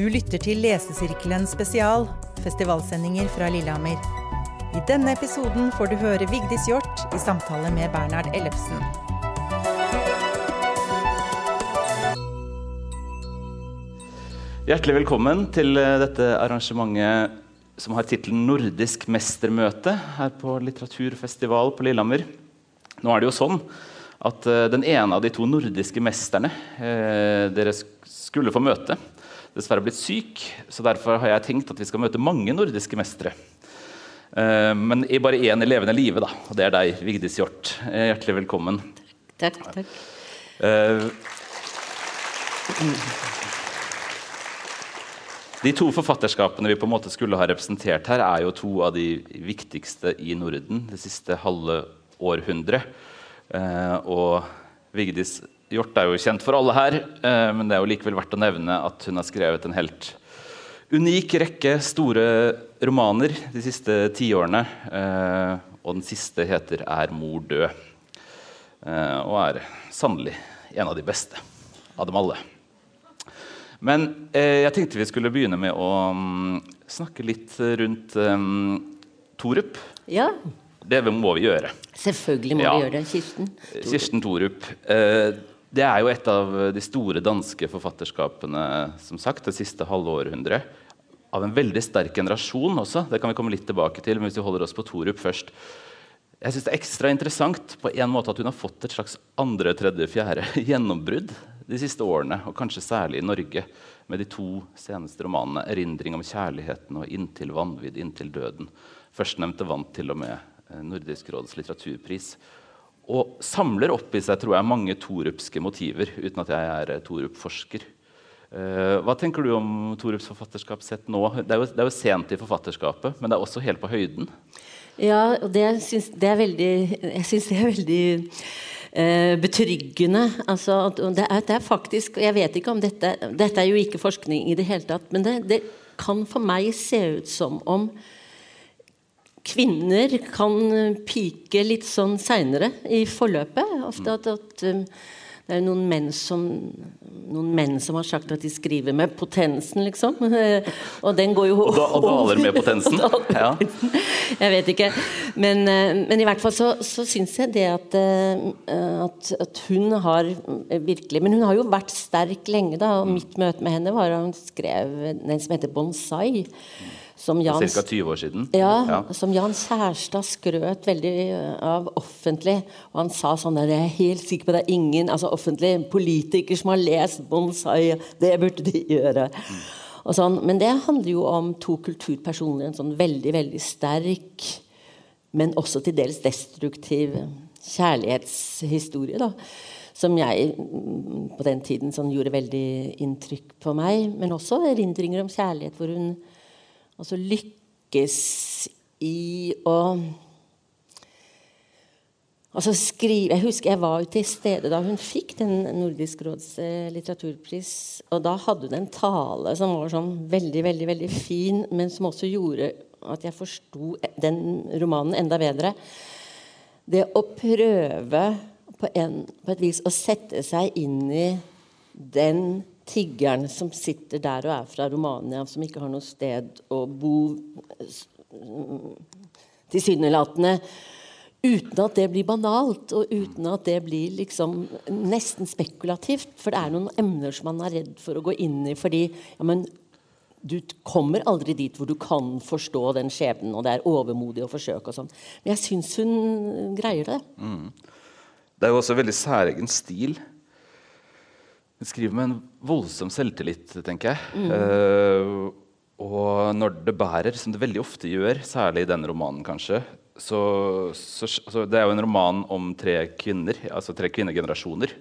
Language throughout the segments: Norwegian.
Du lytter til Lesesirkelen spesial, festivalsendinger fra Lillehammer. I denne episoden får du høre Vigdis Hjorth i samtale med Bernhard Ellefsen. Hjertelig velkommen til eh, dette arrangementet som har tittelen 'Nordisk mestermøte' her på litteraturfestival på Lillehammer. Nå er det jo sånn at uh, den ene av de to nordiske mesterne eh, dere skulle få møte, dessverre blitt syk. Så derfor har jeg tenkt at vi skal møte mange nordiske mestere. Uh, men i bare én i levende live, da. Og det er deg, Vigdis Hjorth. hjertelig velkommen. Takk. takk. De to forfatterskapene vi på en måte skulle ha representert her, er jo to av de viktigste i Norden det siste halve århundret. Eh, og Vigdis Hjorth er jo kjent for alle her, eh, men det er jo likevel verdt å nevne at hun har skrevet en helt unik rekke store romaner de siste tiårene. Eh, og den siste heter 'Er mor død?' Eh, og er sannelig en av de beste av dem alle. Men jeg tenkte vi skulle begynne med å um, snakke litt rundt um, Torup. Ja, Det må vi gjøre. selvfølgelig må Ja. vi gjøre det. Kirsten. Kirsten Torup. Det er jo et av de store danske forfatterskapene som sagt, det siste halve århundret. Av en veldig sterk generasjon også. Det kan vi komme litt tilbake til. men hvis vi holder oss på Torup først. Jeg synes Det er ekstra interessant på en måte at hun har fått et slags andre, tredje, fjerde gjennombrudd de siste årene. Og kanskje særlig i Norge, med de to seneste romanene 'Erindring om kjærligheten' og 'Inntil vanvidd, inntil døden'. Førstnevnte vant til og med eh, Nordisk råds litteraturpris. Og samler opp i seg tror jeg, mange torupske motiver, uten at jeg er eh, Torup-forsker. Eh, hva tenker du om Torups forfatterskap sett nå? Det er, jo, det er jo sent i forfatterskapet, men det er også helt på høyden. Ja, og det syns det veldig Jeg syns det er veldig eh, betryggende. Altså, det, er, det er faktisk Jeg vet ikke om dette Dette er jo ikke forskning i det hele tatt, men det kan for meg se ut som om kvinner kan pike litt sånn seinere i forløpet. Ofte at, at um, det er noen menn, som, noen menn som har sagt at de skriver med potensen, liksom. Og den går jo Og, da, og daler med potensen. Ja. Jeg vet ikke. Men, eh, men i hvert fall så, så syns jeg det at, eh, at, at hun har eh, virkelig Men hun har jo vært sterk lenge, da. Og mitt møte med henne var da hun skrev den som heter 'Bonsai'. Som Jan Ca. 20 år siden. ja, Ja. som Jan Kjærstad skrøt veldig av offentlig. Og han sa sånn der, Jeg er helt sikker på det er ingen altså offentlig politiker som har lest Bonsai. Det burde de gjøre. Og sånn. Men det handler jo om to kulturpersoner. En sånn veldig, veldig sterk, men også til dels destruktiv kjærlighetshistorie. da som jeg mm, på den tiden sånn, gjorde veldig inntrykk på meg. Men også erindringer om kjærlighet hvor hun altså lykkes i å Altså skrive, Jeg husker jeg var jo til stede da hun fikk den Nordisk råds eh, litteraturpris. Og da hadde hun en tale som var sånn veldig veldig, veldig fin, men som også gjorde at jeg forsto den romanen enda bedre. Det å prøve på, en, på et vis å sette seg inn i den tiggeren som sitter der og er fra Romania, som ikke har noe sted å bo tilsynelatende. Uten at det blir banalt, og uten at det blir liksom nesten spekulativt. For det er noen emner som man er redd for å gå inn i fordi ja, men du kommer aldri dit hvor du kan forstå den skjebnen, og det er overmodig å forsøke og sånn. Men jeg syns hun greier det. Det er jo også veldig særegen stil. Hun skriver med en voldsom selvtillit, tenker jeg. Eh, og når det bærer, som det veldig ofte gjør, særlig i denne romanen kanskje så, så, så Det er jo en roman om tre kvinner, altså tre kvinnegenerasjoner.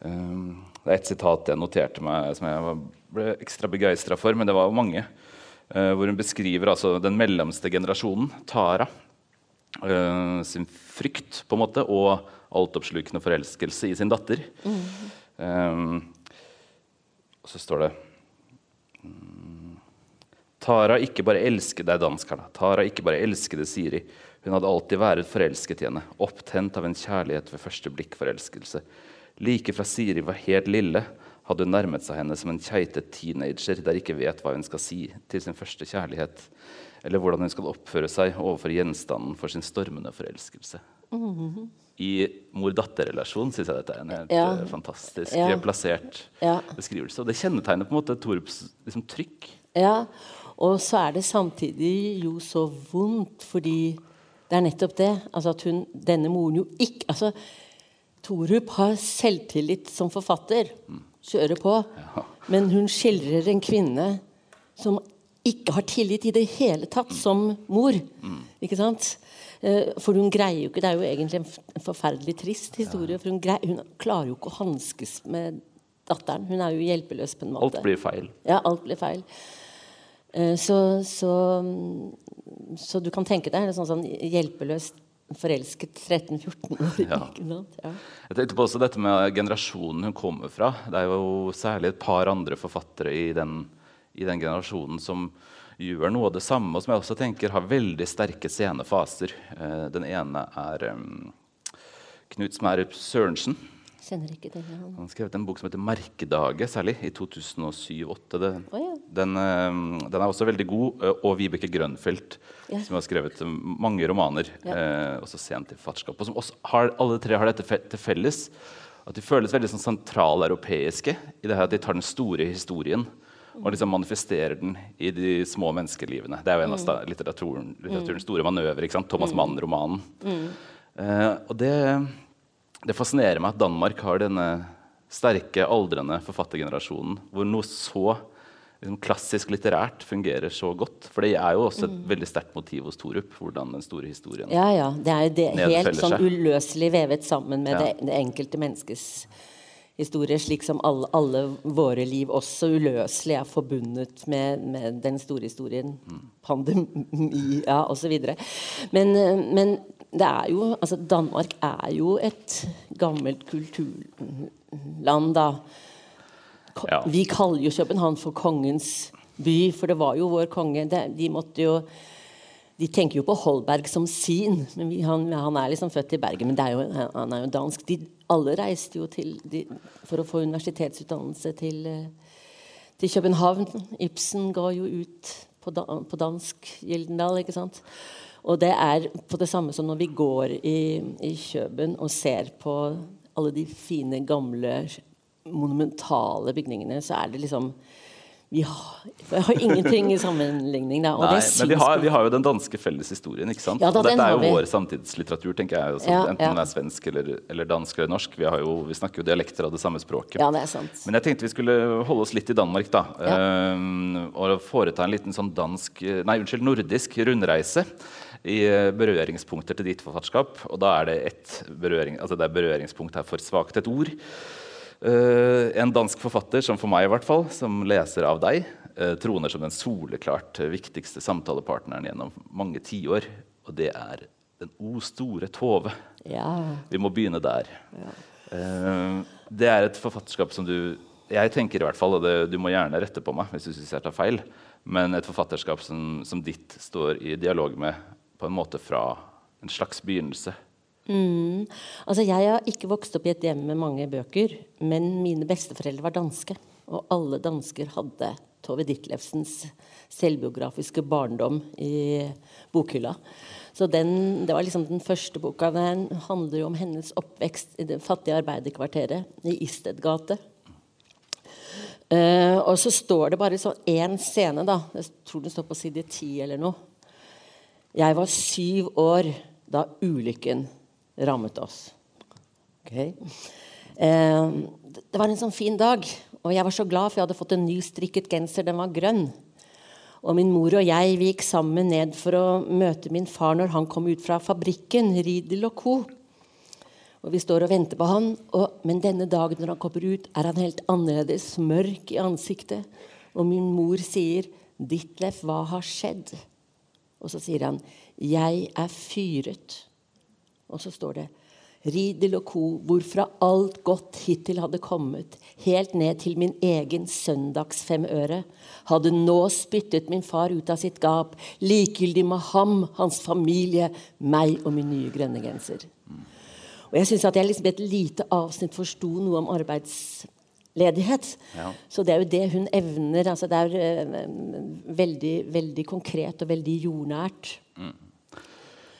Uh, det er et sitat jeg noterte meg som jeg ble ekstra begeistra for, men det var jo mange. Uh, hvor hun beskriver altså den mellomste generasjonen, Tara sin frykt på en måte, og altoppslukende forelskelse i sin datter. Um, og så står det mm, Tara ikke bare elsket deg, er danskerne. Tara ikke bare elskede Siri. Hun hadde alltid vært forelsket i henne, opptent av en kjærlighet ved første blikk forelskelse. Like fra Siri var helt lille, hadde hun nærmet seg henne som en keitet teenager der ikke vet hva hun skal si til sin første kjærlighet, eller hvordan hun skal oppføre seg overfor gjenstanden for sin stormende forelskelse. I mor-datter-relasjon syns jeg dette er en helt Ja. eh, fantastisk Ja. plassert Ja. beskrivelse. Og det kjennetegner på en måte Torups liksom, trykk. Ja, og så er det samtidig jo så vondt, fordi det er nettopp det. Altså at hun, denne moren jo ikke altså, Torup har selvtillit som forfatter. Kjører på. Men hun skildrer en kvinne som ikke har tillit i det hele tatt som mor. Ikke sant? Eh, For hun greier jo ikke Det er jo egentlig en forferdelig trist historie. For hun, greier, hun klarer jo ikke å hanskes med datteren. Hun er jo hjelpeløs på en måte. Alt blir feil. Ja, alt blir feil. Eh, Så, så, så du kan tenke deg en sånn, sånn hjelpeløst forelsket 13-14-åring. Ja. Ja. Jeg tenkte på også dette med generasjonen hun kommer fra. Det er jo særlig et par andre forfattere i den, i den generasjonen som gjør noe av det samme, og som jeg også tenker har veldig sterke scenefaser. Eh, den ene er um, Knut Smærup Sørensen. Kjenner ikke den. Han har skrevet en bok som heter 'Merkedage', særlig i 2007-2008. Den, Å, ja. den, den er også veldig god. eh, Og Vibeke Grønfeldt, Ja. som har skrevet mange romaner, Ja. eh, også sent i fartskap. Og som også har, alle tre har dette til felles. At de føles veldig sånn sentraleuropeiske i det her at de tar den store historien og liksom manifesterer den i de små menneskelivene. Det er jo en av litteraturen, litteraturens store manøver. ikke sant? Thomas Mann-romanen. Uh, og det, det fascinerer meg at Danmark har denne sterke, aldrende forfattergenerasjonen hvor noe så liksom, klassisk litterært fungerer så godt. For det er jo også et veldig sterkt motiv hos Torup, hvordan den store historien ja, ja. Det er jo det, helt sånn uløselig vevet sammen med Ja. det, det enkelte menneskes historie, slik som alle, alle våre liv også uløselig er forbundet med, med den store historien. Pandemi, ja, osv. Men, men det er jo Altså, Danmark er jo et gammelt kulturland, da. Ja. Vi kaller jo København for kongens by, for det var jo vår konge. De måtte jo de tenker jo på Holberg som sin, men vi, han, han er liksom født i Bergen. Men det er jo, han er jo dansk. De, alle reiste jo til, de, for å få universitetsutdannelse til, eh, til København. Ibsen ga jo ut på, da, på dansk Gyldendal, ikke sant. Og det er på det samme som når vi går i, i Køben og ser på alle de fine, gamle, monumentale bygningene, så er det liksom vi har, vi har ingenting i sammenligning, da. Nei, men vi har, vi har jo den danske felleshistorien. ikke sant? Ja da, dette er jo vår samtidslitteratur, tenker jeg. Også, Ja, enten ja. den er svensk eller, eller dansk eller norsk. Vi, har jo, vi snakker jo dialekter av det samme språket. Ja, det er sant. Men jeg tenkte vi skulle holde oss litt i Danmark, da. Eh, og foreta en liten sånn dansk Nei, unnskyld, nordisk rundreise i eh, berøringspunkter til ditt forfatterskap. Og da er det ett berøring, altså det er berøringspunkt her for svakt et ord. Eh, en dansk forfatter, som for meg i hvert fall, som leser av deg, eh, troner som den soleklart viktigste samtalepartneren gjennom mange tiår. Og det er den o store Tove. Ja. Vi må begynne der. Eh, det er et forfatterskap som du Jeg tenker i hvert fall, og det, du må gjerne rette på meg hvis du syns jeg tar feil, men et forfatterskap som, som ditt står i dialog med på en måte fra en slags begynnelse. Mm. Altså, jeg har ikke vokst opp i et hjem med mange bøker, men mine besteforeldre var danske. Og alle dansker hadde Tove Ditlevsens selvbiografiske barndom i bokhylla. Så den, Det var liksom den første boka. Den handler jo om hennes oppvekst i det fattige arbeiderkvarteret i Istedgate. Uh, og så står det bare sånn én scene, da. Jeg tror den står på side ti eller noe. Jeg var syv år da ulykken rammet oss. Ok. Eh, det var en sånn fin dag, og jeg var så glad, for jeg hadde fått en ny strikket genser. Den var grønn. Og min mor og jeg vi gikk sammen ned for å møte min far når han kom ut fra fabrikken, Riedel og co. Og vi står og venter på han, og, men denne dagen når han kommer ut, er han helt annerledes, mørk i ansiktet. Og min mor sier, 'Ditlef, hva har skjedd?' Og så sier han, 'Jeg er fyret'. Og så står det Ridel og co., hvorfra alt godt hittil hadde kommet, helt ned til min egen søndagsfemøre, hadde nå spyttet min far ut av sitt gap, likegyldig med ham, hans familie, meg og min nye grønne genser. Og jeg syns at jeg liksom et lite avsnitt forsto noe om arbeidsledighet. Ja. Så det er jo det hun evner. Altså det er eh, veldig, veldig konkret og veldig jordnært.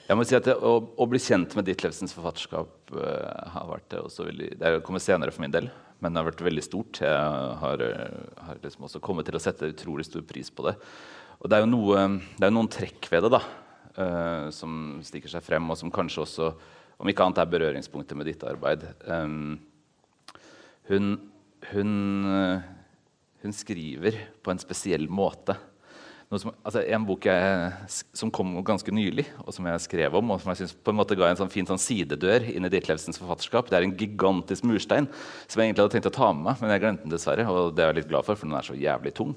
Jeg må si at det, å, å bli kjent med Ditlevsens forfatterskap uh, har vært det også veldig Det er kommet senere for min del, men det har vært veldig stort. Jeg har, eh, har liksom også kommet til å sette utrolig stor pris på det. Og det er jo noe, det er noen trekk ved det da, uh, som stikker seg frem, og som kanskje også, om ikke annet, er berøringspunktet med ditt arbeid. Um, hun, hun, eh, hun skriver på en spesiell måte. Som, altså en bok jeg, som kom ganske nylig, og som jeg skrev om, og som jeg synes på en måte ga en sånn fin sånn sidedør inn i Ditlevsens forfatterskap. Det er en gigantisk murstein som jeg egentlig hadde tenkt å ta med meg, men jeg glemte den dessverre. Og det er jeg litt glad for, for den er så jævlig tung.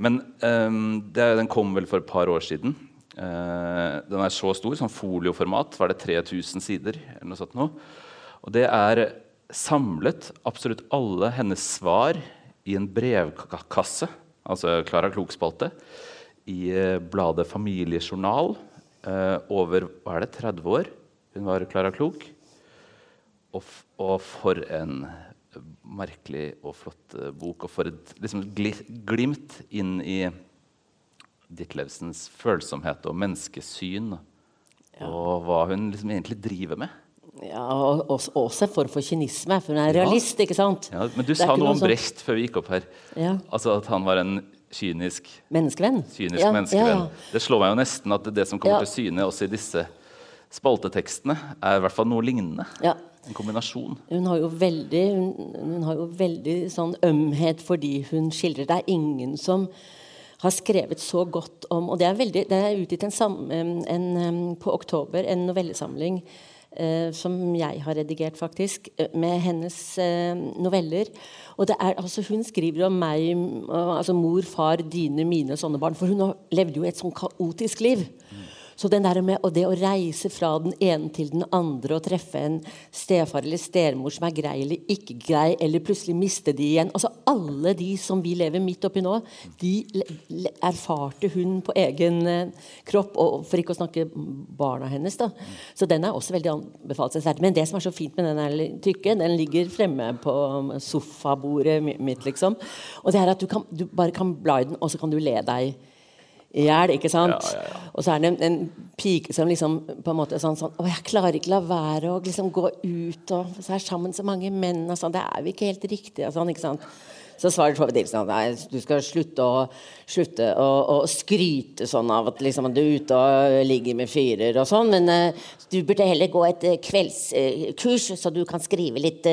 Men um, det, den kom vel for et par år siden. Uh, den er så stor, sånn folioformat. Var det 3000 sider? eller noe sånt noe. Og det er samlet absolutt alle hennes svar i en brevkasse, altså Klara Klok-spalte i eh, bladet Familiejournal eh, over hva er det, 30 år. Hun var Klara Klok. Og, og, for en merkelig og flott eh, bok. Og for et liksom, glimt inn i Ditlevsens følsomhet og menneskesyn. Ja. Og hva hun liksom egentlig driver med. Ja, og også en form for kynisme, for hun er realist. ikke sant? Ja, men du sa noe om sånn... Brecht før vi gikk opp her. Ja. Altså At han var en kynisk menneskevenn. Kynisk ja, menneskevenn. Det slår meg jo nesten at det som kommer til syne også i disse spaltetekstene, er i hvert fall noe lignende. En kombinasjon. Hun har jo veldig, hun, hun har jo veldig sånn ømhet fordi hun skildrer. Det er ingen som har skrevet så godt om Og det er, veldig, det er utgitt en, en, en, på oktober en novellesamling som jeg har redigert, faktisk, eh, med hennes eh, noveller. Og det er, altså, Hun skriver om meg, altså mor, far, dine, mine sånne barn. For hun levde jo et sånn kaotisk liv. Mm. Så den der med, og det å reise fra den ene til den andre og treffe en stefar eller stemor som er grei eller ikke grei, eller plutselig miste de igjen altså Alle de som vi lever midt oppi nå, de erfarte hun på egen eh, kropp. Og for ikke å snakke barna hennes. da. Så den er også veldig anbefalt. Men det som er så fint med den tykke, den ligger fremme på sofabordet mitt, liksom. Og det er at du, kan, du bare kan bla i den, og så kan du le deg i hjel. Ikke sant? Ja, ja, ja. Og så er det en, en, pike som liksom på en måte sånn, sånn Å, jeg klarer ikke la være å liksom gå ut og så er sammen så mange menn og sånn. Det er jo ikke helt riktig. Og sånn, ikke sant? Så svarer Tove Dilsen at du skal slutte, å, slutte å, å, skryte sånn av at liksom, du er ute og ligger med fyrer og sånn, men uh, du burde heller gå et uh, kveldskurs, uh, så du kan skrive litt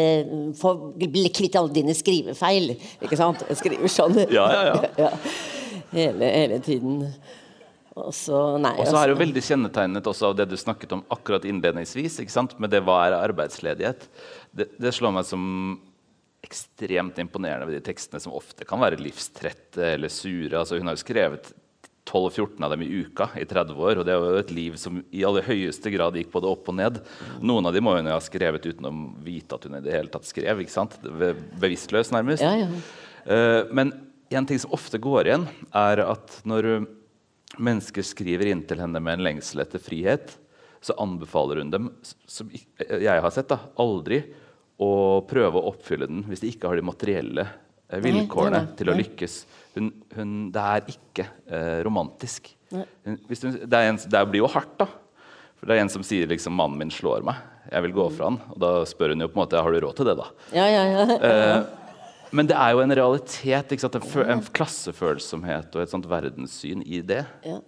Få bli kvitt alle dine skrivefeil. Ikke sant? Jeg skriver sånn. Ja, ja, ja. ja hele, hele tiden. Og så er det jo altså- veldig kjennetegnet også av det du snakket om akkurat innledningsvis. ikke sant? Med det hva er arbeidsledighet. Det, det slår meg som ekstremt imponerende ved de tekstene som ofte kan være livstrette eller sure. Altså, hun har jo skrevet 12-14 av dem i uka i 30 år. Og det er jo et liv som i aller høyeste grad gikk både opp og ned. Noen av dem må hun jo ha skrevet uten å vite at hun i det hele tatt skrev. ikke sant? Bevisstløs, nærmest. Ja, ja. Uh, men en ting som ofte går igjen, er at når mennesker skriver inn til henne med en lengsel etter frihet, så anbefaler hun dem, som jeg har sett, da, aldri å prøve å oppfylle den hvis de ikke har de materielle eh, vilkårene nei, nei, til å lykkes. Hun, hun, det er ikke eh, romantisk. Hun, hun, det, en, det, blir jo hardt, da. For det er en som sier liksom 'mannen min slår meg', jeg vil gå fra han. Og da spør hun jo på en måte 'har du råd til det', da? Ja, ja, ja. Eh, men det er jo en realitet. En, en, klassefølsomhet og et sånt verdenssyn i det. Ja.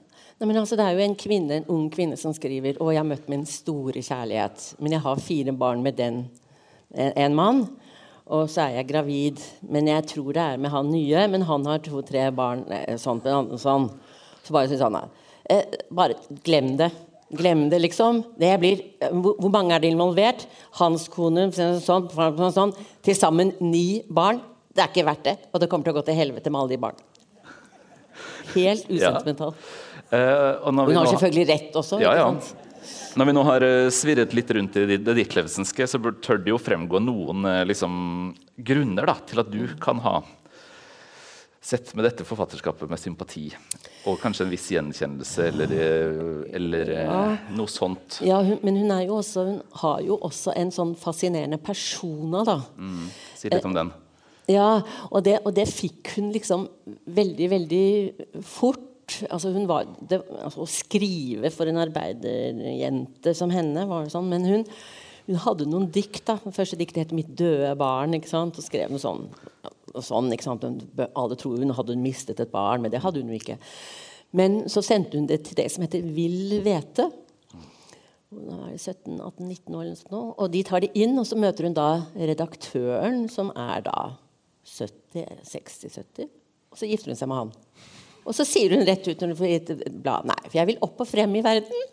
Nei, altså, det er jo en, kvinne, en ung kvinne som skriver Og jeg har møtt min store kjærlighet, men jeg har fire barn med den en, en mann. Og så er jeg gravid, men jeg tror det er med han nye. Men han har to-tre barn. Sånn, sånn. Så bare sier sånn eh, Bare glem det. Glem det, liksom. Det blir, eh, hvor, mange er det involvert? Hans kone, sånn, sånn, sånn. Til sammen ni barn. Det er ikke verdt det. Og det kommer til å gå til helvete med alle de barna. Helt usentimental. Ja. Uh, Hun har selvfølgelig rett også. Ja, ja. Når vi nå har uh, svirret litt rundt i det Ditlevsenske, så tør det jo fremgå noen uh, liksom, grunner da, til at du kan ha sett med dette forfatterskapet med sympati. Og kanskje en viss gjenkjennelse eller, eller ja. noe sånt. Ja, hun, men hun, jo også, hun, har jo også en sånn fascinerende persona, da. Mm. Si litt om den. Ja, og det, og det fikk hun liksom veldig, veldig fort. Altså hun var, det, altså å skrive for en arbeiderjente som henne var sånn. Men hun, hun hadde noen dikt. da, Det første diktet het 'Mitt døde barn'. ikke sant, og skrev noe sånn. Og sånn ikke sant, Alle tror hun hadde mistet et barn, men det hadde hun jo ikke. Men så sendte hun det til det som heter Vill hvete. Nå er det 17, 18, 19 år, eller noe, og de tar det inn, og så møter hun da redaktøren, som er da 60-70. Og så gifter hun seg med han. Og så sier hun rett ut når hun får et blad Nei, for jeg vil opp og frem i verden.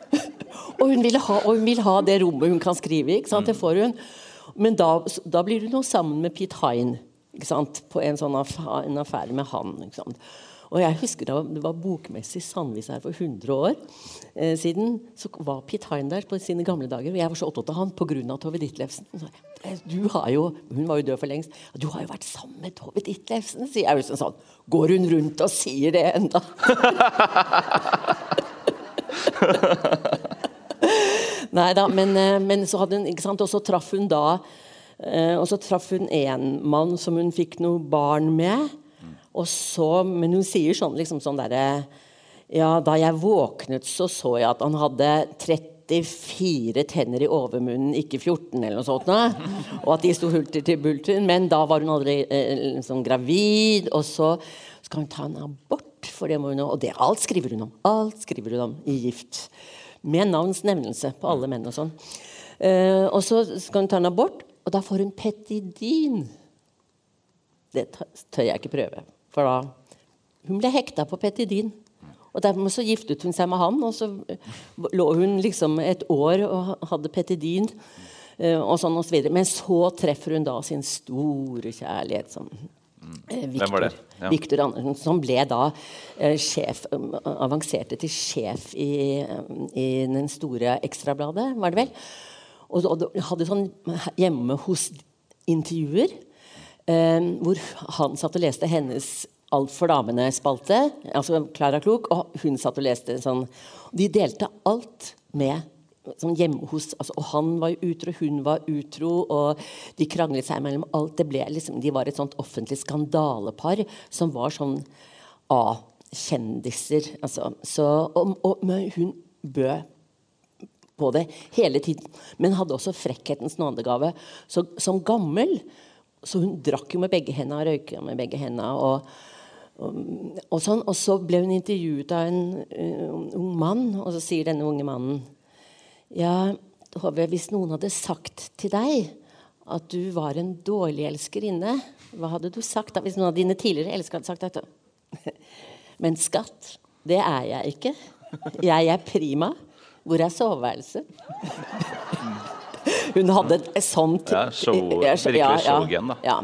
og, hun ha, og, hun vil ha, det rommet hun kan skrive i. Det får hun. Men da, da blir hun jo sammen med Pete Hine på en sånn affære, med han. ikke han. Og jeg husker da det var bokmessig i Sandvis her for 100 år eh, siden. Så var Pete Hein der på sine gamle dager, og jeg var så opptatt av han pga. Tove Ditlevsen. Du har jo, Hun var jo død for lengst. 'Du har jo vært sammen med Tove Ditlevsen', sier jeg. Liksom sånn. Går hun rundt og sier det enda? Nei da, men, eh, men, så hadde hun ikke sant, Og så traff hun da eh, Og så traff hun en mann som hun fikk noe barn med. Så, men hun sier sånn liksom sånn derre Ja, da jeg våknet, så så jeg at han hadde 34 tenner i overmunnen, ikke 14 eller noe sånt. Og at de sto hulter til bulter. Men da var hun aldri eh, liksom gravid. Og så skal hun ta en abort, for det må hun Og det, alt skriver hun om. Alt skriver hun om i Gift. Med navns nevnelse på alle menn og sånn. Eh, og så skal hun ta en abort, og da får hun petidin. Det tør jeg ikke prøve. For da Hun ble hekta på Petidin. Og Dermed så giftet hun seg med han, og så lå hun liksom et år og hadde Petidin. Eh, og sånn og så videre. Men så treffer hun da sin store kjærlighet, som var Victor, ja. Victor Andersen, som ble da eh, sjef Avanserte til sjef i, i den store Ekstrabladet, var det vel. Og, og hadde sånn hjemme hos intervjuer eh, hvor han satt og leste hennes Alt for damene-spalte, altså Klara Klok, og hun satt og leste sånn De delte alt med sånn hjemme hos altså, Og han var utro, hun var utro, og de kranglet seg mellom alt. Det ble liksom, de var et sånt offentlig skandalepar som var sånn A-kjendiser. Altså, så, og, og, hun bød på det hele tiden. Men hadde også frekkhetens nådegave. Så som gammel så hun drakk jo med begge hendene og røyka med begge hendene. Og, og, og, sånn. og så ble hun intervjuet av en ung mann, og så sier denne unge mannen Ja, Tove, hvis noen hadde sagt til deg at du var en dårlig elskerinne, hva hadde du sagt da? Hvis noen av dine tidligere elskere hadde sagt dette? Men skatt, det er jeg ikke. Jeg er prima. Hvor er soveværelset? Hun hadde et sånt ja, show, Virkelig showgen, da. Ja.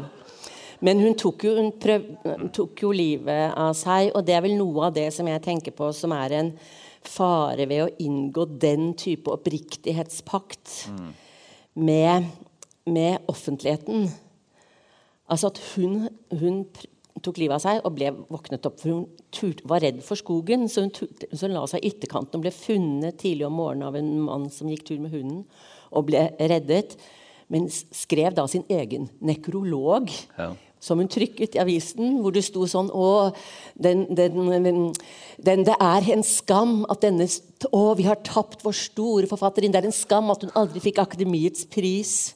Men hun tok, jo, hun prøv, tok jo livet av seg, og det er vel noe av det som jeg tenker på som er en fare ved å inngå den type oppriktighetspakt mm. med, med, offentligheten. Altså at hun, hun, tok livet av seg og ble våknet opp. For hun tur, var redd for skogen, så hun, tur, så hun la seg i ytterkanten og ble funnet tidlig om morgenen av en mann som gikk tur med hunden og ble reddet. Men skrev da sin egen nekrolog. Ja. Som hun trykket i avisen, hvor det sto sånn Å, den, den, den, det er en skam at denne Å, vi har tapt vår store forfatterinne. Det er en skam at hun aldri fikk Akademiets pris.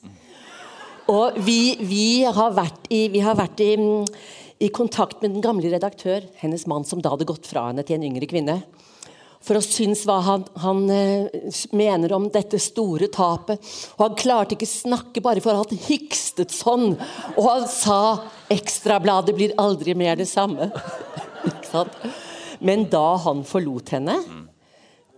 Og vi, vi har vært i, vi har vært i, i kontakt med den gamle redaktør, hennes mann som da hadde gått fra henne til en yngre kvinne for å synes hva han, han eh, mener om dette store tapet. Og han klarte ikke snakke bare for han hikstet sånn. Og han sa 'Ekstrabladet blir aldri mer det samme'. Men da han forlot henne,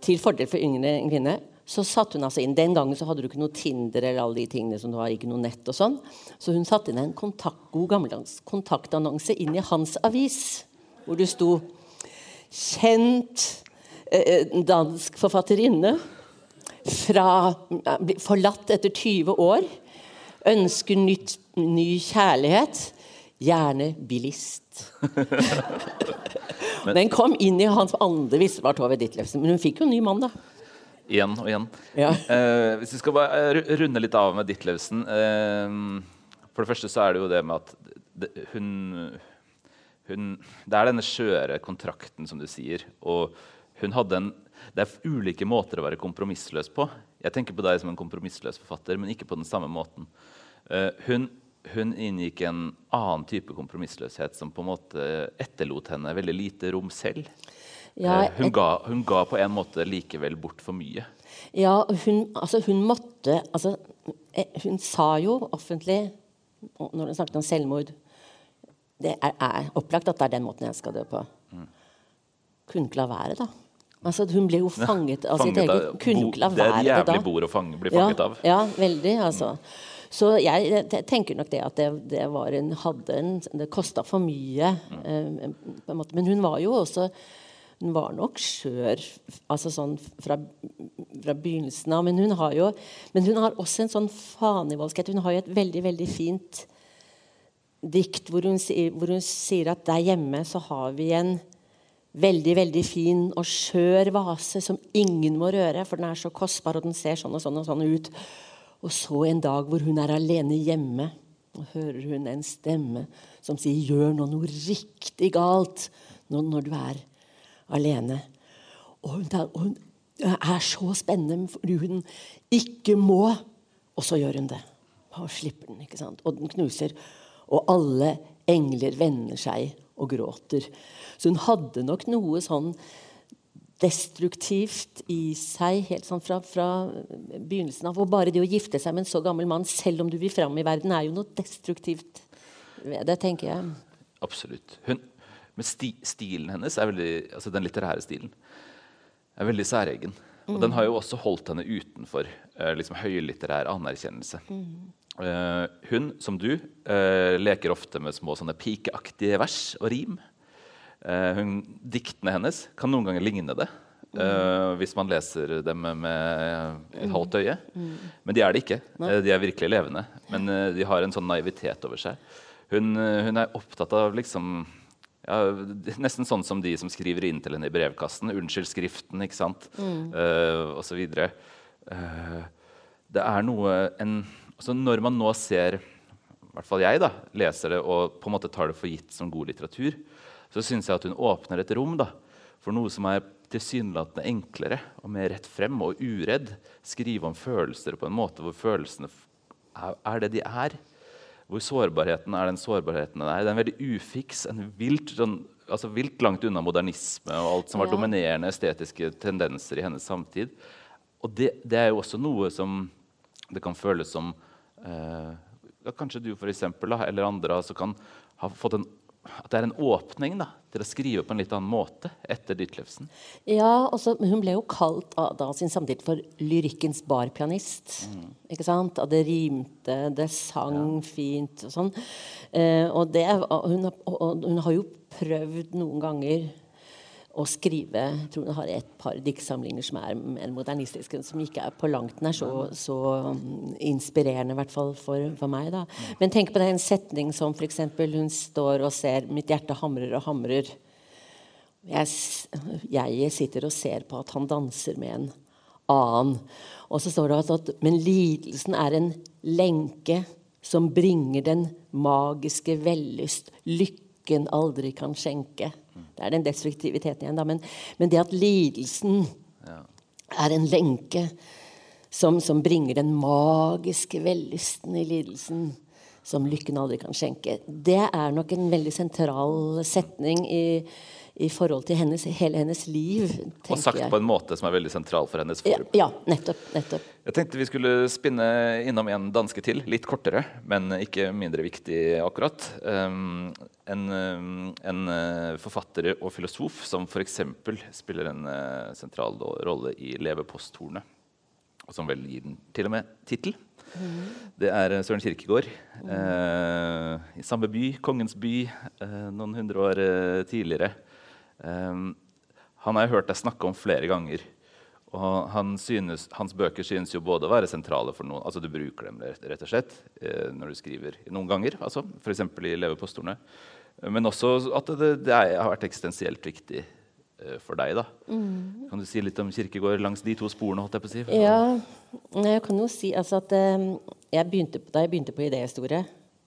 til fordel for yngre kvinne, så satte hun altså inn Den gangen så hadde du ikke noe Tinder eller alle de tingene som du har, ikke noe nett og sånn. Så hun satte inn en kontakt, god gammeldags kontaktannonse inn i hans avis, hvor det sto 'Kjent dansk forfatterinne. Fra, forlatt etter 20 år. Ønsker nytt, ny kjærlighet. Gjerne bilist. Den kom inn i hans andre visste var Tove Ditlevsen. Men hun fikk jo en ny mann, da. Igjen og igjen. Ja. Eh, hvis vi skal bare runde litt av med Ditlevsen eh, For det første så er det jo det med at det, hun, hun Det er denne skjøre kontrakten, som du sier. Og hun hadde en Det er ulike måter å være kompromissløs på. Jeg tenker på deg som en kompromissløs forfatter, men ikke på den samme måten. Uh, hun, hun, inngikk en annen type kompromissløshet som på en måte etterlot henne veldig lite rom selv. Ja, uh, hun, ga, hun, ga, på en måte likevel bort for mye. Ja, hun, altså hun måtte altså, eh, Hun sa jo offentlig når hun snakket om selvmord Det er, er, opplagt at det er den måten jeg skal dø på. Mm. Kunne ikke la være, da. Altså, hun ble jo fanget av sitt eget Kunne ikke la være det. Det er jævlig bord å fange, bli fanget ja, av. Ja, veldig, altså. Så jeg, tenker nok det at det, det var en, hadde en, Det kosta for mye. Mm. Eh. Men hun var jo også hun var nok skjør altså sånn fra, fra begynnelsen av. Men hun har jo men hun har også en sånn fanivoldskhet. Hun har jo et veldig veldig fint dikt hvor hun, hvor hun sier at der hjemme så har vi en veldig veldig fin og skjør vase som ingen må røre, for den er så kostbar, og den ser sånn og sånn og sånn ut. Og så en dag hvor hun er alene hjemme, og hører hun en stemme som sier 'gjør nå noe riktig galt' når, du er alene. Og hun, og hun er så spennende fordi hun ikke må. Og så gjør hun det. Og slipper den. ikke sant? Og den knuser. Og alle engler vender seg og gråter. Så hun hadde nok noe sånn destruktivt i seg helt sånn fra, fra, begynnelsen av. Og bare det å gifte seg med en så gammel mann, selv om du vil fram i verden, er jo noe destruktivt ved det, tenker jeg. Absolutt. Hun, men sti, stilen hennes, veldig, altså den litterære stilen, er veldig særegen. Og den har jo også holdt henne utenfor uh, liksom høylitterær anerkjennelse. Mm. Uh, hun, som du, uh, leker ofte med små sånne pikeaktige vers og rim. Hun, diktene hennes kan noen ganger ligne det. Mm. hvis man leser dem med et halvt øye. Mm. Men de er det ikke. de er virkelig levende. Men de har en sånn naivitet over seg. Hun, hun er opptatt av liksom ja, nesten sånn som de som skriver inn til henne i brevkassen. 'Unnskyld skriften', ikke sant? Mm. Uh, og så videre. Uh, det er noe en, altså Når man nå ser i hvert fall jeg da, leser det og på en måte tar det for gitt som god litteratur, så syns jeg at hun åpner et rom da, for noe som er tilsynelatende enklere og mer rett frem og uredd. Skrive om følelser på en måte hvor følelsene er, det de er hvor sårbarheten er den sårbarheten den er. Den er veldig ufiks. en vilt, sånn, altså vilt langt unna modernisme og alt som var ja. dominerende estetiske tendenser i hennes samtid. Og det, det, er jo også noe som det kan føles som eh, Kanskje du for eksempel, eller andre altså kan ha fått en at det er en åpning da, til å skrive på en litt annen måte etter Ditlevsen? Ja, også, hun ble jo kalt av da, sin samtid for lyrikkens barpianist. Mm. ikke sant? At det rimte, det sang ja. fint og sånn. Eh, og, det, og, hun, og, hun, har jo prøvd noen ganger å skrive Jeg tror hun har et par diktsamlinger som er mer modernistiske, som ikke er på langt nær så, så um, inspirerende, i hvert fall for, for meg. da. Men tenk på det, en setning som f.eks. hun står og ser 'Mitt hjerte hamrer og hamrer'. Jeg, jeg, sitter og ser på at han danser med en annen. Og så står det at, Men lidelsen er en lenke som bringer den magiske vellyst lykken aldri kan skjenke. Det er den destruktiviteten igjen, da. Men, men det at lidelsen ja. er en lenke som, som, bringer den magiske vellysten i lidelsen, som lykken aldri kan skjenke, det er nok en veldig sentral setning i i forhold til hennes, hele hennes liv. Og sagt jeg. på en måte som er veldig sentral for hennes form. Ja, ja, nettopp, nettopp. Jeg tenkte vi skulle spinne innom en danske til. Litt kortere, men ikke mindre viktig akkurat. Um, en, um, en, uh, forfatter og filosof som f.eks. spiller en uh, sentral rolle i 'Leveposttornet', og som vel gir den til og med tittel. Mm. Det er Søren Kirkegård. Mm. Uh, I samme by, Kongens by, eh, noen hundre år eh, tidligere. Um, han har jeg hørt deg snakke om flere ganger. Og han synes, hans bøker synes jo både å være sentrale for noen altså Du bruker dem rett og slett eh, når du skriver noen ganger, altså, f.eks. i Levepostordene. Men også at det, det er, har vært eksistensielt viktig eh, for deg. da. Mm. Kan du si litt om Kirkegård langs de to sporene? holdt jeg på å si? Ja, jeg kan jo si altså, at eh, jeg begynte, Da jeg begynte på idéhistorie,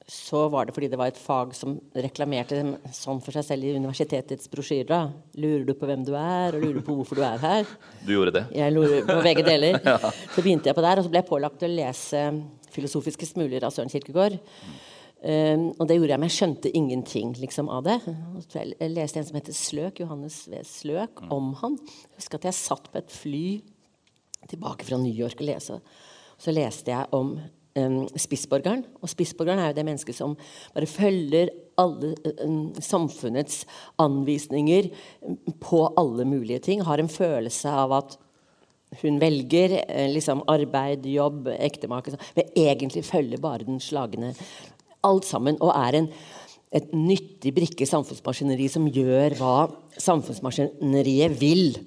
så var det fordi det var et fag som reklamerte sånn for seg selv i universitetets brosjyrer. Lurer du på hvem du er, og lurer du på hvorfor du er her? Du gjorde det? Jeg lurer på begge deler. ja. Så begynte jeg på der, og så ble jeg pålagt å lese 'Filosofiske smuler' av Søren Kirkegård. Um, og det gjorde jeg, men jeg skjønte ingenting liksom, av det. Jeg leste en som heter Sløk, Johannes V. Sløk, om han. Jeg husker at jeg satt på et fly tilbake fra New York og leste. Så leste jeg om spissborgeren. Og spissborgeren er jo det mennesket som bare følger alle samfunnets anvisninger på alle mulige ting. Har en følelse av at hun velger eh, liksom arbeid, jobb, ektemake Men egentlig følger bare den slagne alt sammen. Og er en, et nyttig brikke i samfunnsmaskineriet som gjør hva samfunnsmaskineriet vil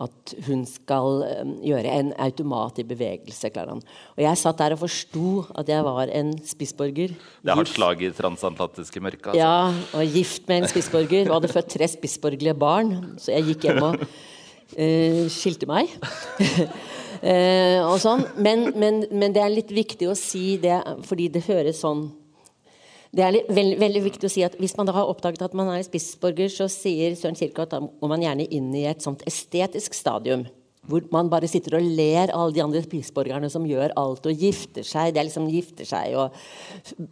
at hun skal um, gjøre en automat i bevegelse. klarer han. Og Jeg satt der og forsto at jeg var en spissborger. Det er hardt slag i transatlantiske mørke. Altså. Ja, og gift med en spissborger. Og hadde født tre spissborgerlige barn. Så jeg gikk hjem og uh, skilte meg. uh, og sånn. Men, men, men det er litt viktig å si det, fordi det høres sånn det er veldig, veldig, viktig å si at Hvis man da har oppdaget at man er spissborger, så sier Søren Kirke at da må man gjerne inn i et sånt estetisk stadium. Hvor man bare sitter og ler alle de andre spissborgerne som gjør alt og gifter seg. Det er liksom gifter seg og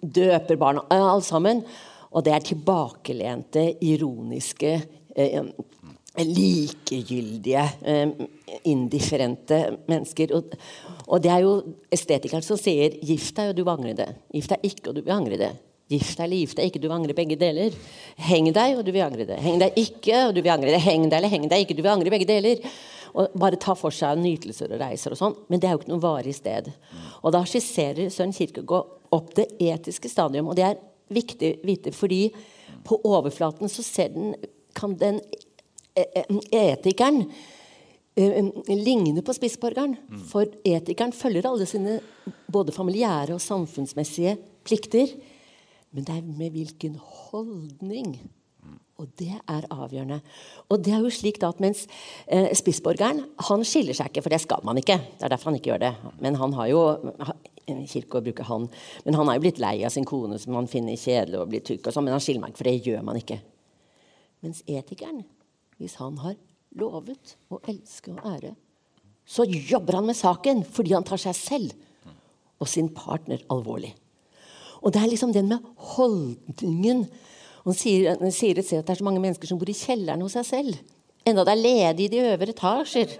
døper barna, alt sammen. Og det er tilbakelente, ironiske, eh, likegyldige, eh, indifferente mennesker. Og, og, det er jo estetikeren som sier 'gift deg, og du vil angre det'. Gift deg ikke, og du vil angre det. Gift deg eller gift deg ikke, du vil angre begge deler. Heng deg, og du vil angre det. Heng deg ikke, og du vil angre det. Heng deg eller heng deg ikke, du vil angre begge deler. Og bare ta for seg nytelser og reiser og sånn. Men det er jo ikke noe varig sted. Og da skisserer Søren Kirkegaard opp det etiske stadium. Og det er viktig å vite, fordi på overflaten så ser den, kan den e, e, etikeren eh, ligne på spissborgeren. For etikeren følger alle sine både familiære og samfunnsmessige plikter. Men det er med hvilken holdning. Og det er avgjørende. Og det er jo slik da at mens eh, spissborgeren han skiller seg ikke, for det skal man ikke. Det er derfor han ikke gjør det. Men han har jo Kirkegaard bruker han. Men han er jo blitt lei av sin kone som han finner kjedelig og blir tykk. og sånn, Men han skiller meg ikke, for det gjør man ikke. Mens etikeren, hvis han har lovet å elske og ære, så jobber han med saken fordi han tar seg selv og sin partner alvorlig. Og det er liksom den med holdningen. Han sier, sier et sted at det er så mange mennesker som bor i kjelleren hos seg selv. Enda det er ledig i de øvre etasjer.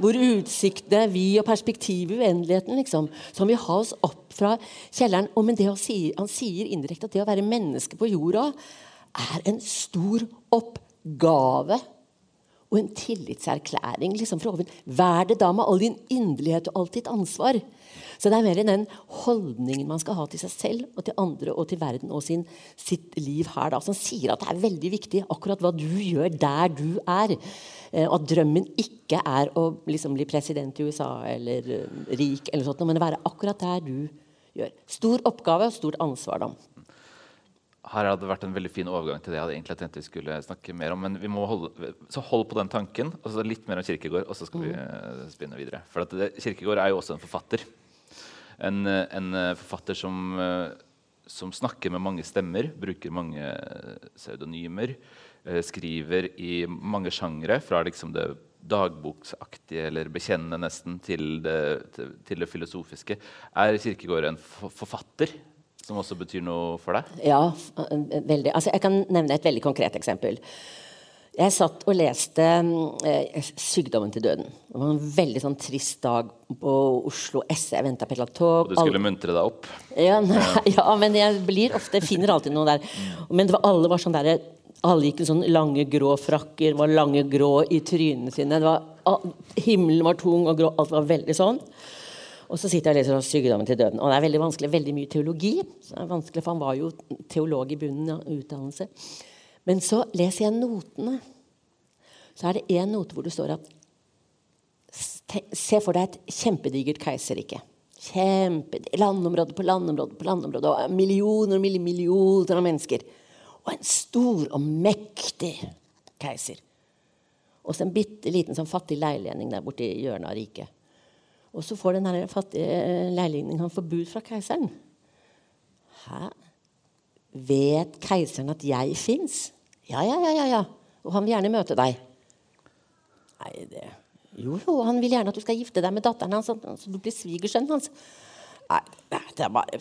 Hvor utsiktene vi og perspektivet uendeligheten. liksom. Så han vil ha oss opp fra kjelleren. Og men det å si, Han sier indirekte at det å være menneske på jorda er en stor oppgave og en tillitserklæring liksom fra oven. Vær det da med all din inderlighet og alt ditt ansvar. Så det er mer den holdningen man skal ha til seg selv og til andre og til verden og sin, sitt liv her, da, som sier at det er veldig viktig akkurat hva du gjør der du er. Eh, og at drømmen ikke er å liksom bli president i USA eller uh, rik, eller sånt, men å være akkurat der du gjør. Stor oppgave og stort ansvar. da. Her hadde det vært en veldig fin overgang til det jeg hadde egentlig tenkt vi skulle snakke mer om. Men vi må holde, så hold på den tanken. og så Litt mer om Kirkegård, og så skal vi mm. spinne videre. For det, Kirkegård er jo også en forfatter en, en eh, forfatter som, eh, som, snakker med mange stemmer, bruker mange pseudonymer, eh, skriver i mange sjangre, fra liksom det dagboksaktige eller bekjennende nesten til det, til det, filosofiske. Er Kirkegård en forfatter? Som også betyr noe for deg? Ja, veldig. Altså, jeg kan nevne et veldig konkret eksempel. Jeg satt og leste eh, 'Sykdommen til døden'. Det var en veldig sånn trist dag på Oslo S. Jeg venta på et eller annet tog. Og du skulle muntre deg opp? Ja, nei, ja, men jeg blir ofte, finner alltid noe der. Men var, alle var sånn der, alle gikk i sånn lange, grå frakker, var lange, grå i trynene sine. Var, himmelen var tung og grå. Alt var veldig sånn. Og så sitter jeg og leser 'Sykdommen til døden'. Og det er veldig vanskelig, veldig mye teologi. Så det er vanskelig, For han var jo teolog i bunnen av utdannelse. Men så leser jeg notene. Så er det én note hvor det står at Se for deg et kjempedigert keiserrike. Kjempe, landområde på landområde på landområde. Og millioner og millioner av mennesker. Og en stor og mektig keiser. Og så en bitte liten sånn fattig leiligning der borte i hjørnet av riket. Og så får den fattige leilendingen forbud fra keiseren. Hæ? Vet keiseren at jeg fins? Ja, ja, ja, ja, ja. Og han vil gjerne møte deg. Nei, det Jo, jo, han vil gjerne at du skal gifte deg med datteren hans, så du blir svigersønnen hans. Nei, det er bare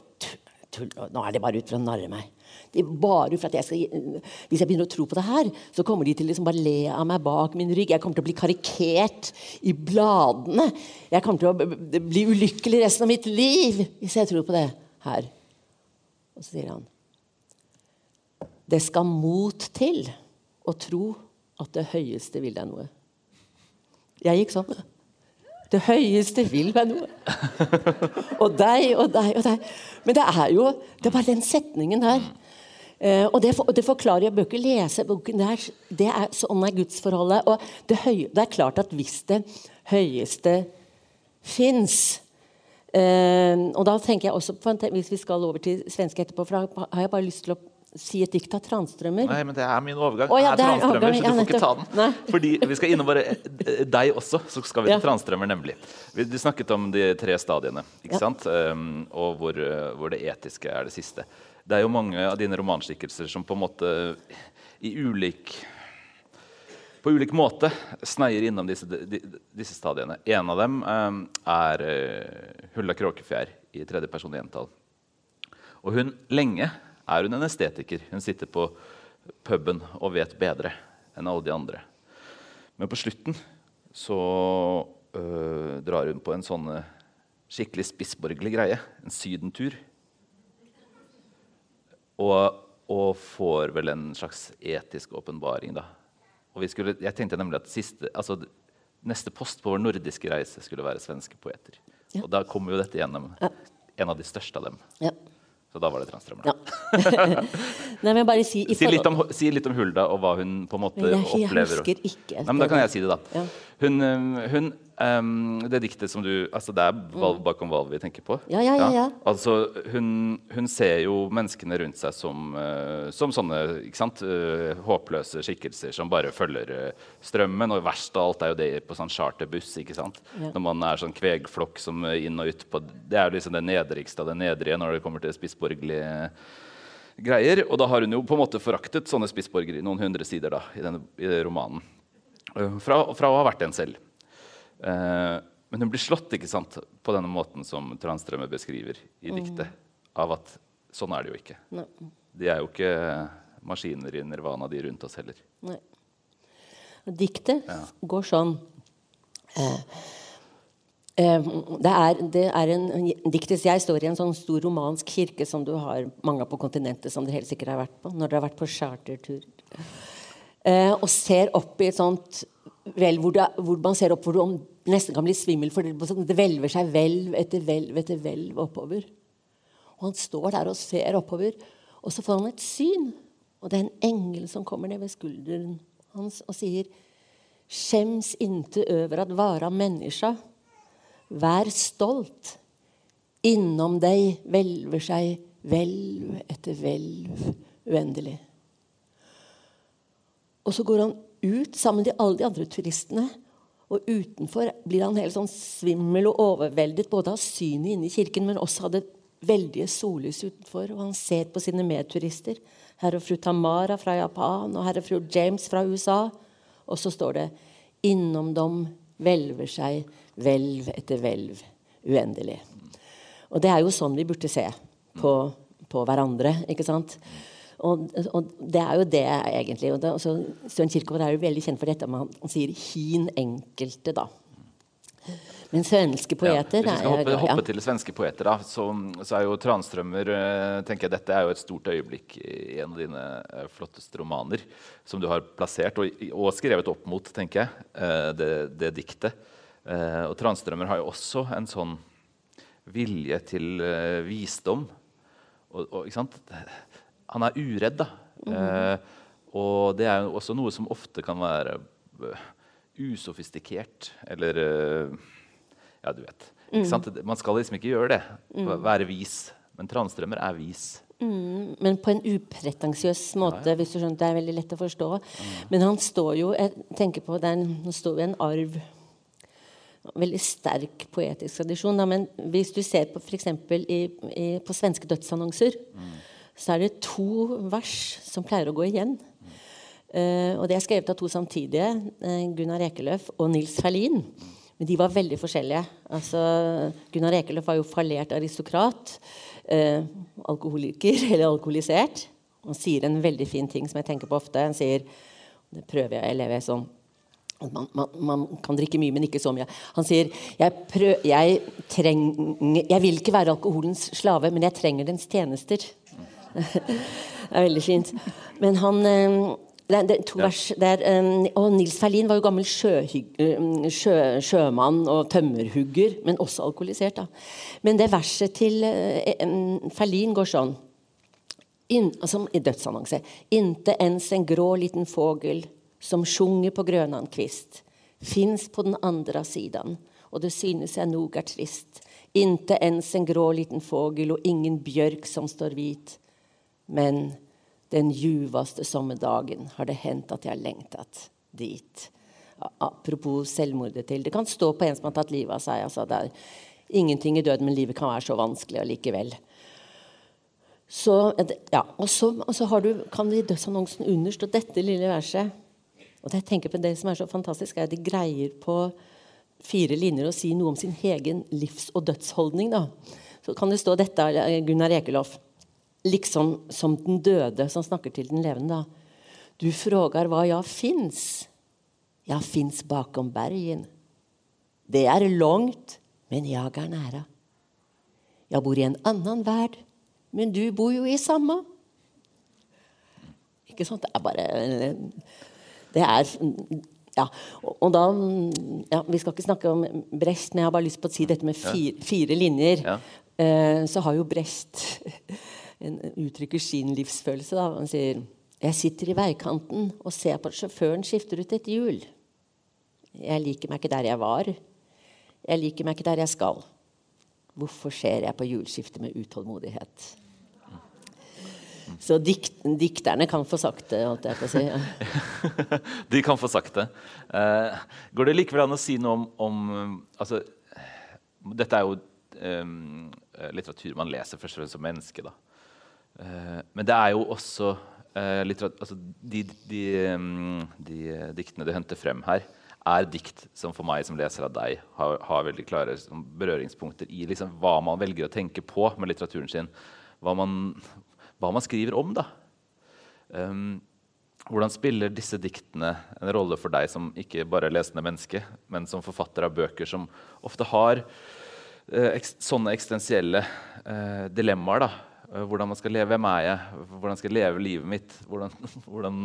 tull. Nå er det bare ut for å narre meg. Det er bare for at jeg skal, Hvis jeg begynner å tro på det her, så kommer de til liksom bare le av meg bak min rygg. Jeg kommer til å bli karikert i bladene. Jeg kommer til å bli ulykkelig resten av mitt liv hvis jeg tror på det her. Og så sier han Det skal mot til å tro at det høyeste vil deg noe. Jeg gikk sånn. Det høyeste vil meg noe. Og deg og deg og deg. Men det er jo det er bare den setningen der. Eh, og det, for, det, forklarer Jeg bør ikke lese boken. Det er, det er, sånn er gudsforholdet. Og det, høy, det, er klart at hvis det høyeste fins eh, Og da tenker jeg også på, Hvis vi skal over til svenske etterpå, for da har jeg bare lyst til å si et dikt av Transtrømmer? Nei, men det er min overgang. Oh, ja, det er Transtrømmer, så du får ikke ta den. Nei. Fordi vi skal innom bare eh, deg også, så skal vi til ja. Transtrømmer, nemlig. Du snakket om de tre stadiene, ikke ja. sant? Um, og hvor, eh, hvor, det etiske er det siste. Det er jo mange av dine romanskikkelser som på en måte i ulik på ulik måte sneier innom disse, disse stadiene. En av dem um, er Hulla Kråkefjær i tredje person entall. Og hun lenge er hun en estetiker. Hun sitter på puben og vet bedre enn alle de andre. Men på slutten så øh, drar hun på en sånn øh, skikkelig spissborgerlig greie. En sydentur. Og, og, får vel en slags etisk åpenbaring, da. Og skulle, jeg tenkte nemlig at siste, altså, neste post på vår nordiske reise skulle være svenske poeter. Ja. Og da kommer jo dette gjennom. En av de største av dem. Ja. Så da var det Transtrømeren. Ja. Nei, men bare si, si, litt om, si, litt om, Hulda og hva hun på en måte jeg, jeg opplever. Jeg husker ikke. Nei, men da kan jeg si det, da. Ja. Hun, hun um, Det diktet som du Altså, det er valv mm. bakom valv vi tenker på. Ja, ja, ja, ja. Altså, hun, hun, ser jo menneskene rundt seg som, uh, som sånne ikke sant? Uh, håpløse skikkelser som bare følger uh, strømmen. Og verst av alt er jo det på sånn charterbuss. ikke sant? Ja. Når man er sånn kvegflokk som inn og ut på Det er jo liksom det nedrigste av det nedrige når det kommer til spissborgerlige greier. Og da har hun jo på en måte foraktet sånne spissborgere i noen hundre sider da, i denne i romanen. Fra, fra å ha vært en selv. Eh, men hun blir slått ikke sant, på denne måten som Transtrømme beskriver i mm. diktet. Av at sånn er det jo ikke. Nei. De er jo ikke maskiner i nirvana, de rundt oss heller. Nei. Diktet ja. går sånn eh, eh, det er, det er en, Diktes jeg står i en sånn stor romansk kirke som du har mange på kontinentet, som dere helt sikkert har vært på når dere har vært på chartertur. Eh, og ser opp i et sånt vel, hvor, det, hvor, man ser opp hvor du nesten kan bli svimmel, for det, det hvelver seg hvelv etter hvelv etter hvelv oppover. Og han står der og ser oppover, og så får han et syn. Og det er en engel som kommer ned ved skulderen hans og sier Skjems inte over at vara menneska. Vær stolt. Innom deg hvelver seg hvelv etter hvelv uendelig. Og så går han ut sammen med alle de andre turistene. Og utenfor blir han helt sånn svimmel og overveldet både av synet inne i kirken, men også av det veldige sollys utenfor. Og han ser på sine medturister. Herr og fru Tamara fra Japan og herr og fru James fra USA. Og så står det 'Innom dem hvelver seg hvelv etter hvelv uendelig'. Og det er jo sånn vi burde se på, på hverandre. ikke sant? Og, og, det er jo det, egentlig. Og det, også, Søren Kirkegaard er jo veldig kjent for dette med han sier 'hin enkelte', da. Men svenske poeter ja, Hvis vi skal hoppe, hoppe til svenske poeter, da, så, så, er jo Transtrømmer eh, tenker jeg, Dette er jo et stort øyeblikk i en av dine uh, flotteste romaner, som du har plassert og, og skrevet opp mot, tenker jeg, uh, det, det, diktet. Og Transtrømmer har jo også en sånn vilje til visdom. Og, og, ikke sant? Han er uredd. da. Mm. Eh, og det er jo også noe som ofte kan være uh, usofistikert. Eller uh, Ja, du vet. Mm. Man skal liksom ikke gjøre det. Mm. Være vis. Men Transtrømmer er vis. Mm, men på en upretensiøs måte. Ja, ja. hvis du skjønner, Det er veldig lett å forstå. Mm. Men han står jo jeg tenker på, det står jo en arv Veldig sterk poetisk tradisjon. Da, men hvis du ser på f.eks. på svenske dødsannonser, mm så er det to vers som pleier å gå igjen. Uh, og det er skrevet av to samtidige, uh, Gunnar Ekeløf og Nils Ferlin. Men de var veldig forskjellige. Altså, Gunnar Ekeløf var jo fallert aristokrat. Uh, alkoholiker, eller alkoholisert. Han sier en veldig fin ting som jeg tenker på ofte. Han sier Det prøver jeg å leve sånn man, man, man, kan drikke mye, men ikke så mye. Han sier jeg, prøv, jeg, treng, jeg vil ikke være alkoholens slave, men jeg trenger dens tjenester. det er veldig fint. Men han det er, det er to ja. vers der, og Nils Ferlin var jo gammel sjø, sjømann og tømmerhugger, men også alkoholisert. da. Men det verset til Ferlin går sånn in, altså, I dødsannonse. Inte ens en grå liten fågel som sjunger på grønan kvist, fins på den andre siden, og det synes jeg nog er trist. Inte ens en grå liten fågel og ingen bjørk som står hvit. Men den juvaste sommerdagen har det hendt at jeg har lengtet dit. Apropos selvmordet til. Det kan stå på en som har tatt livet av seg. Altså, det er ingenting i døden, men livet kan være så vanskelig allikevel. Så, ja, og så, og så du, kan det i dødsannonsen understå dette lille verset. Og det, jeg tenker på det som er så fantastisk, er at de greier på fire linjer å si noe om sin egen livs- og dødsholdning. Da. Så kan det stå dette av Gunnar Ekelof. Liksom som den døde som snakker til den levende. Da. Du frågar hva jeg fins. Jeg fins bakom bergen. Det er langt, men jeg er nære. Jeg bor i en annen verd, men du bor jo i samme. Ikke sant? Det er bare det er ja, og da ja, Vi skal ikke snakke om Brecht, men jeg har bare lyst på å si dette med fire, fire linjer. Ja. Eh, så har jo Brecht en, uttrykker sin livsfølelse. da, Han sier Jeg sitter i veikanten og ser på at sjåføren skifter ut et hjul. Jeg liker meg ikke der jeg var. Jeg liker meg ikke der jeg skal. Hvorfor ser jeg på hjulskiftet med utålmodighet? Så dikt, dikterne kan få sagt det, holdt jeg på å si. Ja. De kan få sagt det. Uh, går det likevel an å si noe om, om altså, Dette er jo um, litteratur man leser først og fremst som menneske. Da. Uh, men det er jo også uh, altså, de, de, um, de, diktene du henter frem her, er dikt som for meg som leser av deg har, har veldig klare liksom, berøringspunkter i liksom, hva man velger å tenke på med litteraturen sin. Hva man, hva man skriver om. da. Um, hvordan spiller disse diktene en rolle for deg som ikke bare lesende menneske, men som forfatter av bøker som ofte har eh, ek sånne eksistensielle eh, dilemmaer? da. Uh, hvordan man skal leve. Hvem er jeg? Hvordan skal jeg leve livet mitt? Hvordan, hvordan,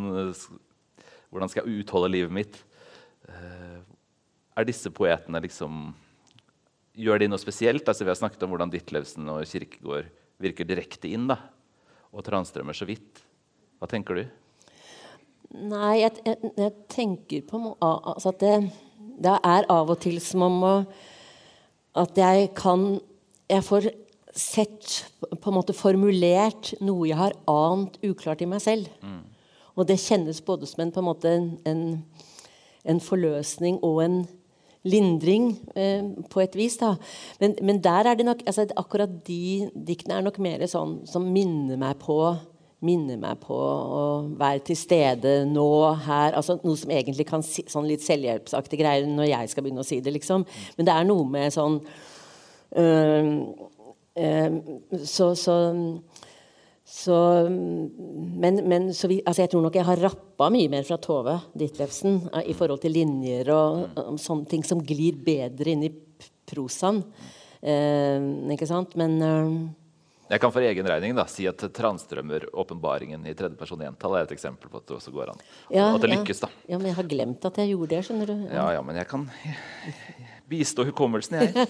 hvordan skal jeg utholde livet mitt? er disse poetene liksom Gjør de noe spesielt? Altså, vi har snakket om hvordan Ditlevsen og Kirkegård virker direkte inn. da og Transtrømmer så vidt. Hva tenker du? Nei, jeg, jeg, jeg tenker på altså at det, det, er av og til som om at jeg kan Jeg får sett, på en måte formulert noe jeg har ant uklart i meg selv. Mm. Og det kjennes både som en, på en, måte, en, en forløsning og en lindring eh, på et vis. da. Men, men der er det nok, altså, akkurat de diktene er nok mer sånn som minner meg på minner meg på å være til stede nå, her. altså Noe som egentlig kan si sånn litt selvhjelpsaktige greier når jeg skal begynne å si det. liksom. Men det er noe med sånn øh, øh, så, så så, men, men så vi, altså jeg tror nok jeg har rappa mye mer fra Tove Ditlevsen uh, i forhold til linjer og og sånne ting som glir bedre inn i prosaen. Uh, ikke sant? Men uh, Jeg kan for egen regning da, si at Transtrømer-åpenbaringen i tredje person entall er et eksempel på at det også går an. Ja, at det lykkes, da. Ja, men jeg har glemt at jeg gjorde det. skjønner du. Ja, ja, men jeg kan bistå hukommelsen, jeg.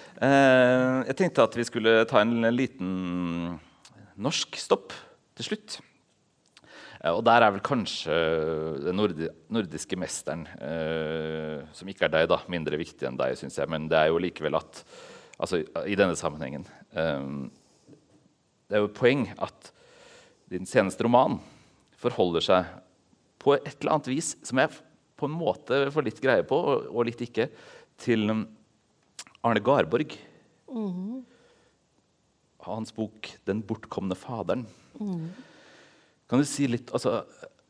jeg tenkte at vi skulle ta en liten norsk stopp til slutt. Eh, og der er vel kanskje den nordiske mesteren, eh, som ikke er deg, da, mindre viktig enn deg, syns jeg. Men det er jo likevel at altså, i denne sammenhengen eh, Det er jo et poeng at din seneste roman forholder seg på et eller annet vis, som jeg på en måte får litt greie på, og litt ikke, til Arne Garborg. Mm hans bok 'Den bortkomne faderen'. Kan du si litt, altså,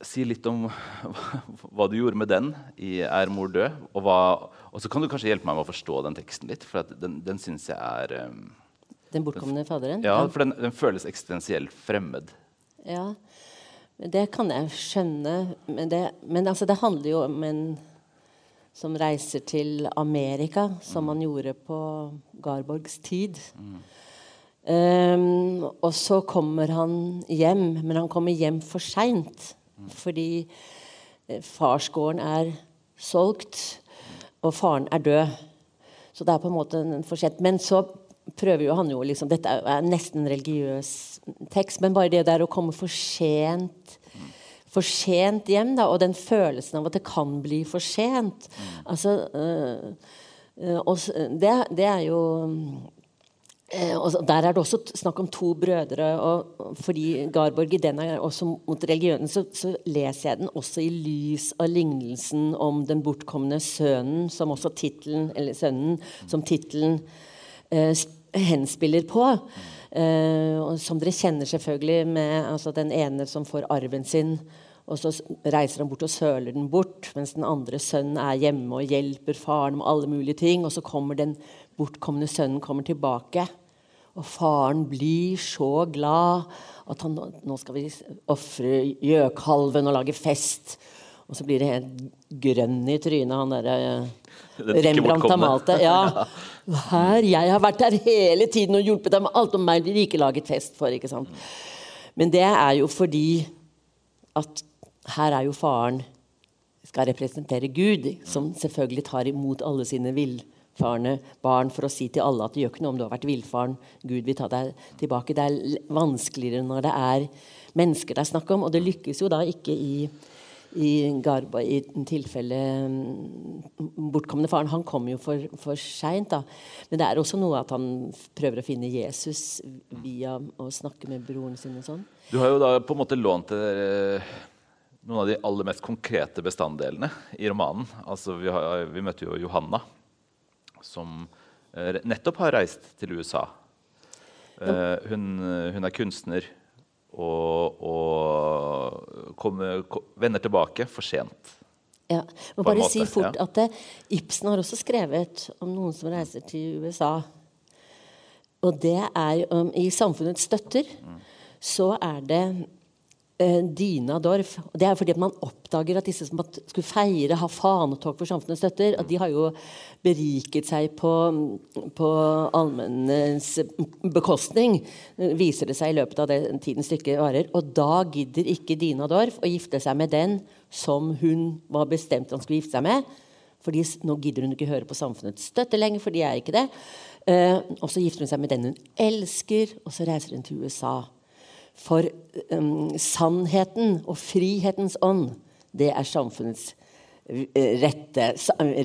si litt om hva, hva du gjorde med den i 'Er mor død'? Og, hva, og så kan du kanskje hjelpe meg med å forstå den teksten litt, for den, den syns jeg er um, Den bortkomne faderen? Ja, for den, den føles eksistensielt fremmed. Ja, det kan jeg skjønne. Men, det, men altså, det handler jo om en som reiser til Amerika, som han gjorde på Garborgs tid. Mm. Um, og så kommer han hjem, men han kommer hjem for seint. Mm. Fordi eh, farsgården er solgt, og faren er død. Så det er på en måte en for sent. Men så prøver jo han jo liksom Dette er nesten en religiøs tekst, men bare det der å komme for sent for sent hjem, da, og den følelsen av at det kan bli for sent. Mm. Altså, øh, øh, det, det, er jo øh, og Der er det også snakk om to brødre. og Fordi Garborg i den er også mot religionen, så, så, leser jeg den også i lys av lignelsen om den bortkomne sønnen, som også titlen, eller sønnen, som tittelen eh, henspiller på. Uh, som dere kjenner selvfølgelig med altså den ene som får arven sin, og så reiser han bort og søler den bort, mens den andre sønnen er hjemme og hjelper faren med alle mulige ting. Og så kommer den bortkomne sønnen kommer tilbake. Og faren blir så glad at han, nå skal vi ofre gjøkalven og lage fest. Og så blir det helt grønn i trynet, han derre eh, Rembrandt har malt det. Ja. Her, jeg har vært der hele tiden og hjulpet deg med alt, om meg blir ikke laget fest for. ikke sant? Men det er jo fordi at her er jo faren skal representere Gud, som selvfølgelig tar imot alle sine villfarne barn for å si til alle at det gjør ikke noe om du har vært villfaren. Gud vil ta deg tilbake. Det er vanskeligere når det er mennesker det er snakk om. Og det lykkes jo da ikke i, i Garba i tilfellet mm, bortkomne faren. Han kom jo for, for seint. Men det er også noe at han prøver å finne Jesus via å snakke med broren sin og sånn. Du har jo da på en måte lånt det eh, noen av de aller mest konkrete bestanddelene i romanen. Altså, vi, har, vi møtte jo Johanna, som eh, nettopp har reist til USA. Ja. hun, hun, er kunstner og, og kommer, vender tilbake for sent. Ja, må bare si fort ja. at Ibsen har også skrevet om noen som reiser til USA. Og det er om, I Samfunnets støtter mm. så er det Eh, Dina Dorf. Det er fordi at man oppdager at disse som skulle feire, ha fanetog for samfunnets støtter, at de har jo beriket seg på, på allmennens bekostning, viser det seg i løpet av den tiden stykket varer. Og da gidder ikke Dina Dorf å gifte seg med den som hun var bestemt han skulle gifte seg med. Fordi nå gidder hun ikke høre på samfunnets støtte lenger, for de er ikke det. Uh, og så gifter hun seg med den hun elsker, og så reiser hun til USA. For um, sannheten og frihetens ånd, det er samfunnets eh, rette,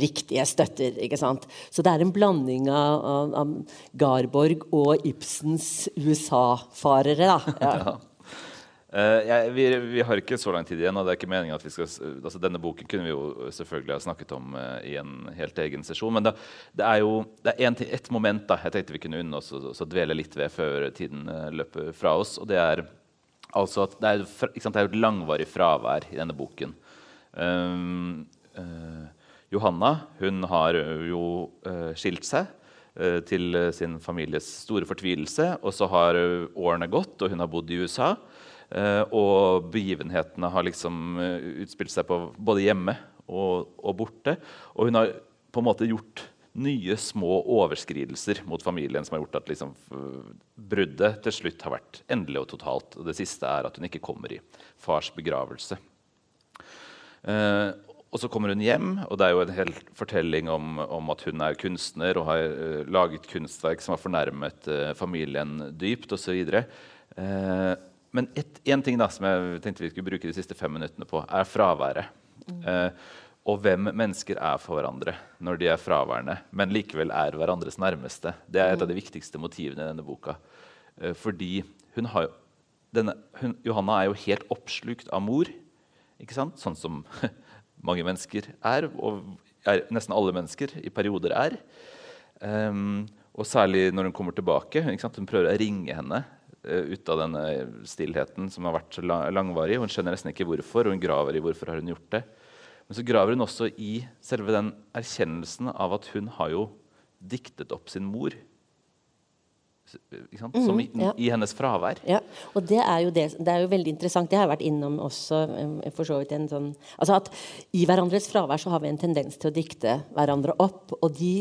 riktige støtter. ikke sant? Så det er en blanding av, av, av Garborg og Ibsens USA-farere. da. Ja. Uh, jeg, vi, vi, har ikke så lang tid igjen. og det er ikke meningen at vi skal, altså Denne boken kunne vi jo selvfølgelig ha snakket om uh, i en helt egen sesjon. Men det, det er jo det er en, et moment da, jeg tenkte vi kunne unne oss å dvele litt ved før tiden uh, løper fra oss. og Det er altså at det er, sant, det er et langvarig fravær i denne boken. Um, Johanna hun har jo skilt seg til sin families store fortvilelse. Og så har årene gått, og hun har bodd i USA. Uh, og begivenhetene har liksom uh, utspilt seg på både hjemme og, og, borte. Og hun har på en måte gjort nye små overskridelser mot familien som har gjort at liksom, bruddet til slutt har vært endelig og totalt. Og det siste er at hun ikke kommer i fars begravelse. Eh, og så kommer hun hjem, og det er jo en hel fortelling om, om at hun er kunstner og har uh, laget kunstverk som har fornærmet uh, familien dypt osv. men én ting da, som jeg tenkte vi skulle bruke de siste fem minuttene på, er fraværet. Mm. Eh, og hvem mennesker er for hverandre når de er fraværende, men likevel er hverandres nærmeste. Det er et av de viktigste motivene i denne boka. Eh, fordi hun har, denne, hun, Johanna er jo helt oppslukt av mor, ikke sant? sånn som mange mennesker er, og er, nesten alle mennesker i perioder er. Um, Og særlig når hun kommer tilbake. Hun prøver å ringe henne ut av denne stillheten som har vært så langvarig. Hun skjønner nesten ikke hvorfor, og hun graver i hvorfor har hun gjort det. Men så graver hun også i selve den erkjennelsen av at hun har jo diktet opp sin mor. Som i, mm, ja. i, hennes fravær. Ja, og det er, jo det, det er jo veldig interessant. Det har jeg vært innom også. for så vidt en sånn, altså at I hverandres fravær så har vi en tendens til å dikte hverandre opp. Og de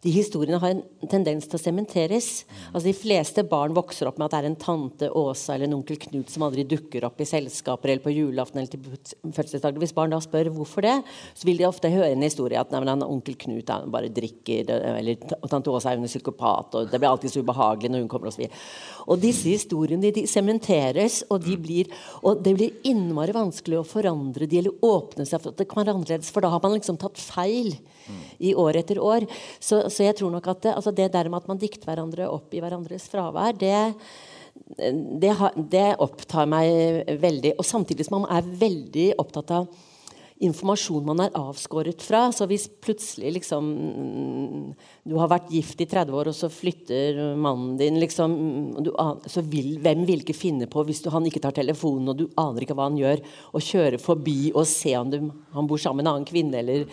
de historiene har en tendens til å sementeres. Altså, de fleste barn vokser opp med at det er en tante Åsa eller en onkel Knut som aldri dukker opp i selskaper eller på julaften eller til fødselsdag. Hvis barn da spør hvorfor det, så vil de ofte høre en historie at nei, men onkel Knut han bare drikker, eller tante Åsa er en psykopat, og det blir alltid så ubehagelig når hun kommer osv. Og disse historiene de sementeres, og, de blir, og det blir innmari vanskelig å forandre de eller åpne seg for at det kan være annerledes, for da har man liksom tatt feil i år etter år. Så, så jeg tror nok at det, altså det der med at man dikter hverandre opp i hverandres fravær, det, det, det, opptar meg veldig. Og samtidig som man er veldig opptatt av informasjon man er avskåret fra. Så hvis plutselig liksom Du har vært gift i 30 år, og så flytter mannen din liksom du, så vil, Hvem vil ikke finne på, hvis du, han ikke tar telefonen, og du aner ikke hva han gjør, å kjøre forbi og se om du, han bor sammen med en annen kvinne, eller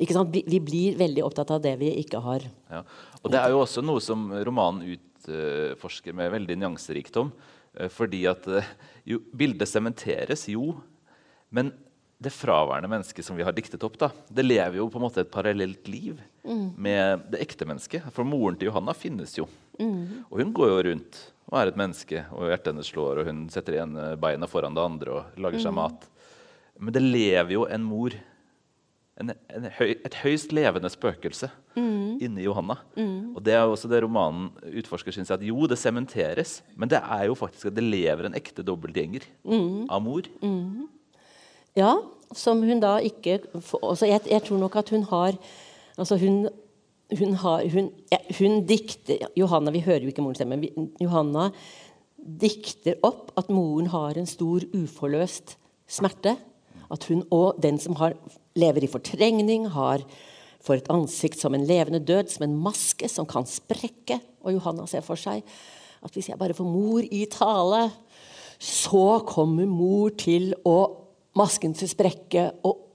ikke sant? Vi, vi blir veldig opptatt av det vi ikke har. Ja. Og det er jo også noe som romanen utforsker med veldig nyanserikdom. Eh, fordi at eh, jo, bildet sementeres, jo. Men det fraværende mennesket som vi har diktet opp, da, det lever jo på en måte et parallelt liv mm. med det ekte mennesket. For moren til Johanna finnes jo. Mm. Og hun går jo rundt og er et menneske, og hjertet hennes slår, og hun setter igjen beina foran det andre og lager seg mm. mat. Men det lever jo en mor, en, en høy, et høyst levende spøkelse, mm. inni Johanna. Mm. Og det er jo også det romanen utforsker syns at jo, det sementeres, men det er jo faktisk at det lever en ekte dobbeltgjenger mm. av mor. Mm. Ja, som hun da ikke altså jeg, jeg, tror nok at hun har altså hun, hun, har, hun, hun dikter Johanna, Vi hører jo ikke morens stemme, men Johanna dikter opp at moren har en stor uforløst smerte. At hun og den som har, lever i fortrengning, har for et ansikt som en levende død, som en maske som kan sprekke. Og Johanna ser for seg at hvis jeg bare får mor i tale, så kommer mor til å masken til sprekke, og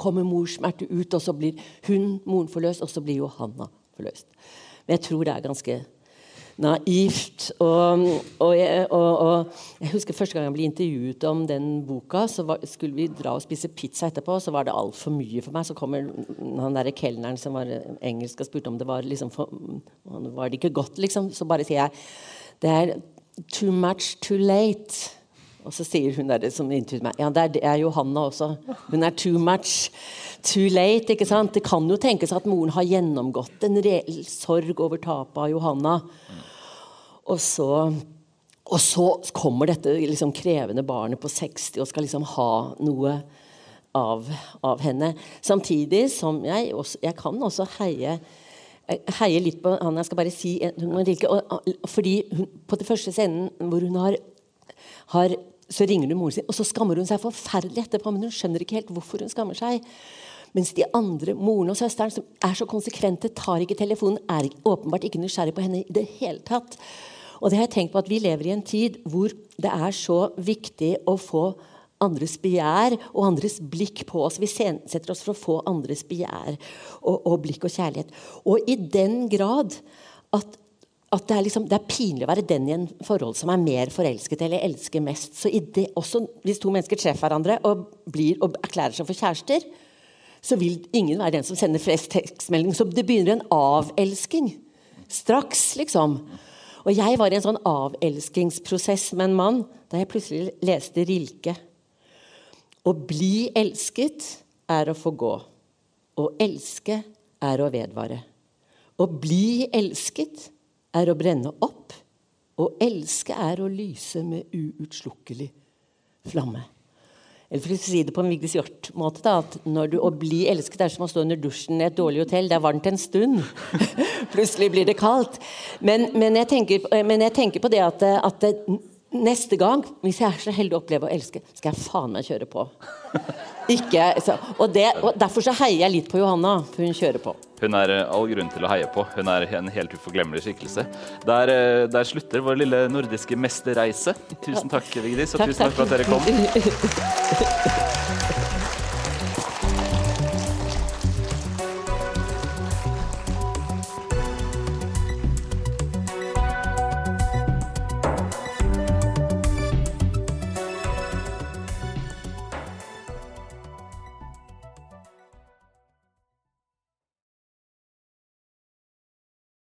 kommer morsmerte ut, og så blir hun moren forløst, og så blir Johanna forløst. Men jeg tror det er ganske naivt. Og, og, jeg, og, og, jeg, husker første gang jeg ble intervjuet om den boka, så var, skulle vi dra og spise pizza etterpå, så var det altfor mye for meg. Så kommer han derre kelneren som var engelsk og spurte om det var liksom for, var det ikke godt, liksom. Så bare sier jeg det er too much too late. Og så sier hun der som intervjuet meg Ja, det er Johanna også. Hun er too much. Too late. ikke sant? Det kan jo tenkes at moren har gjennomgått en reell sorg over tapet av Johanna. Og så, og så kommer dette liksom krevende barnet på 60 og skal liksom ha noe av, av henne. Samtidig som jeg, også, jeg kan også heie heie litt på han jeg skal bare si fordi hun, På den første scenen hvor hun har, har så ringer hun moren sin, og så skammer hun seg forferdelig etterpå. Men hun skjønner ikke helt hvorfor hun skammer seg. Mens de andre, moren og søsteren, som er så konsekvente, tar ikke telefonen, er åpenbart ikke nysgjerrig på henne i det hele tatt. Og det har jeg tenkt på at Vi lever i en tid hvor det er så viktig å få andres begjær og andres blikk på oss. Vi setter oss for å få andres begjær og, og blikk og kjærlighet. Og i den grad at at det er, liksom, det er, pinlig å være den i en forhold som er mer forelsket eller elsker mest. Så det, også Hvis to mennesker treffer hverandre og, blir, og erklærer seg for kjærester, så vil ingen være den som sender flest tekstmeldinger. Så det begynner en avelsking. Straks, liksom. Og jeg var i en sånn avelskingsprosess med en mann da jeg plutselig leste Rilke. Å bli elsket er å få gå. Å elske er å vedvare. Å bli elsket er å brenne opp. og elske er å lyse med uutslukkelig flamme. Eller for å si det på en Vigdis Hjorth-måte da, at du, Å bli elsket er som å stå under dusjen i et dårlig hotell. Det er varmt en stund. Plutselig blir det kaldt. Men, men, jeg, tenker, men jeg, tenker, på det at, at det, neste gang, hvis jeg er så heldig å oppleve å elske, skal jeg faen meg kjøre på. Ikke, så, og, det, og Derfor så heier jeg litt på Johanna, for hun kjører på. Hun er eh, all grunn til å heie på. Hun er en helt uforglemmelig skikkelse. Der, eh, der slutter vår lille nordiske mesterreise. Tusen takk, Vigdis, og Takk, tusen takk for at dere kom.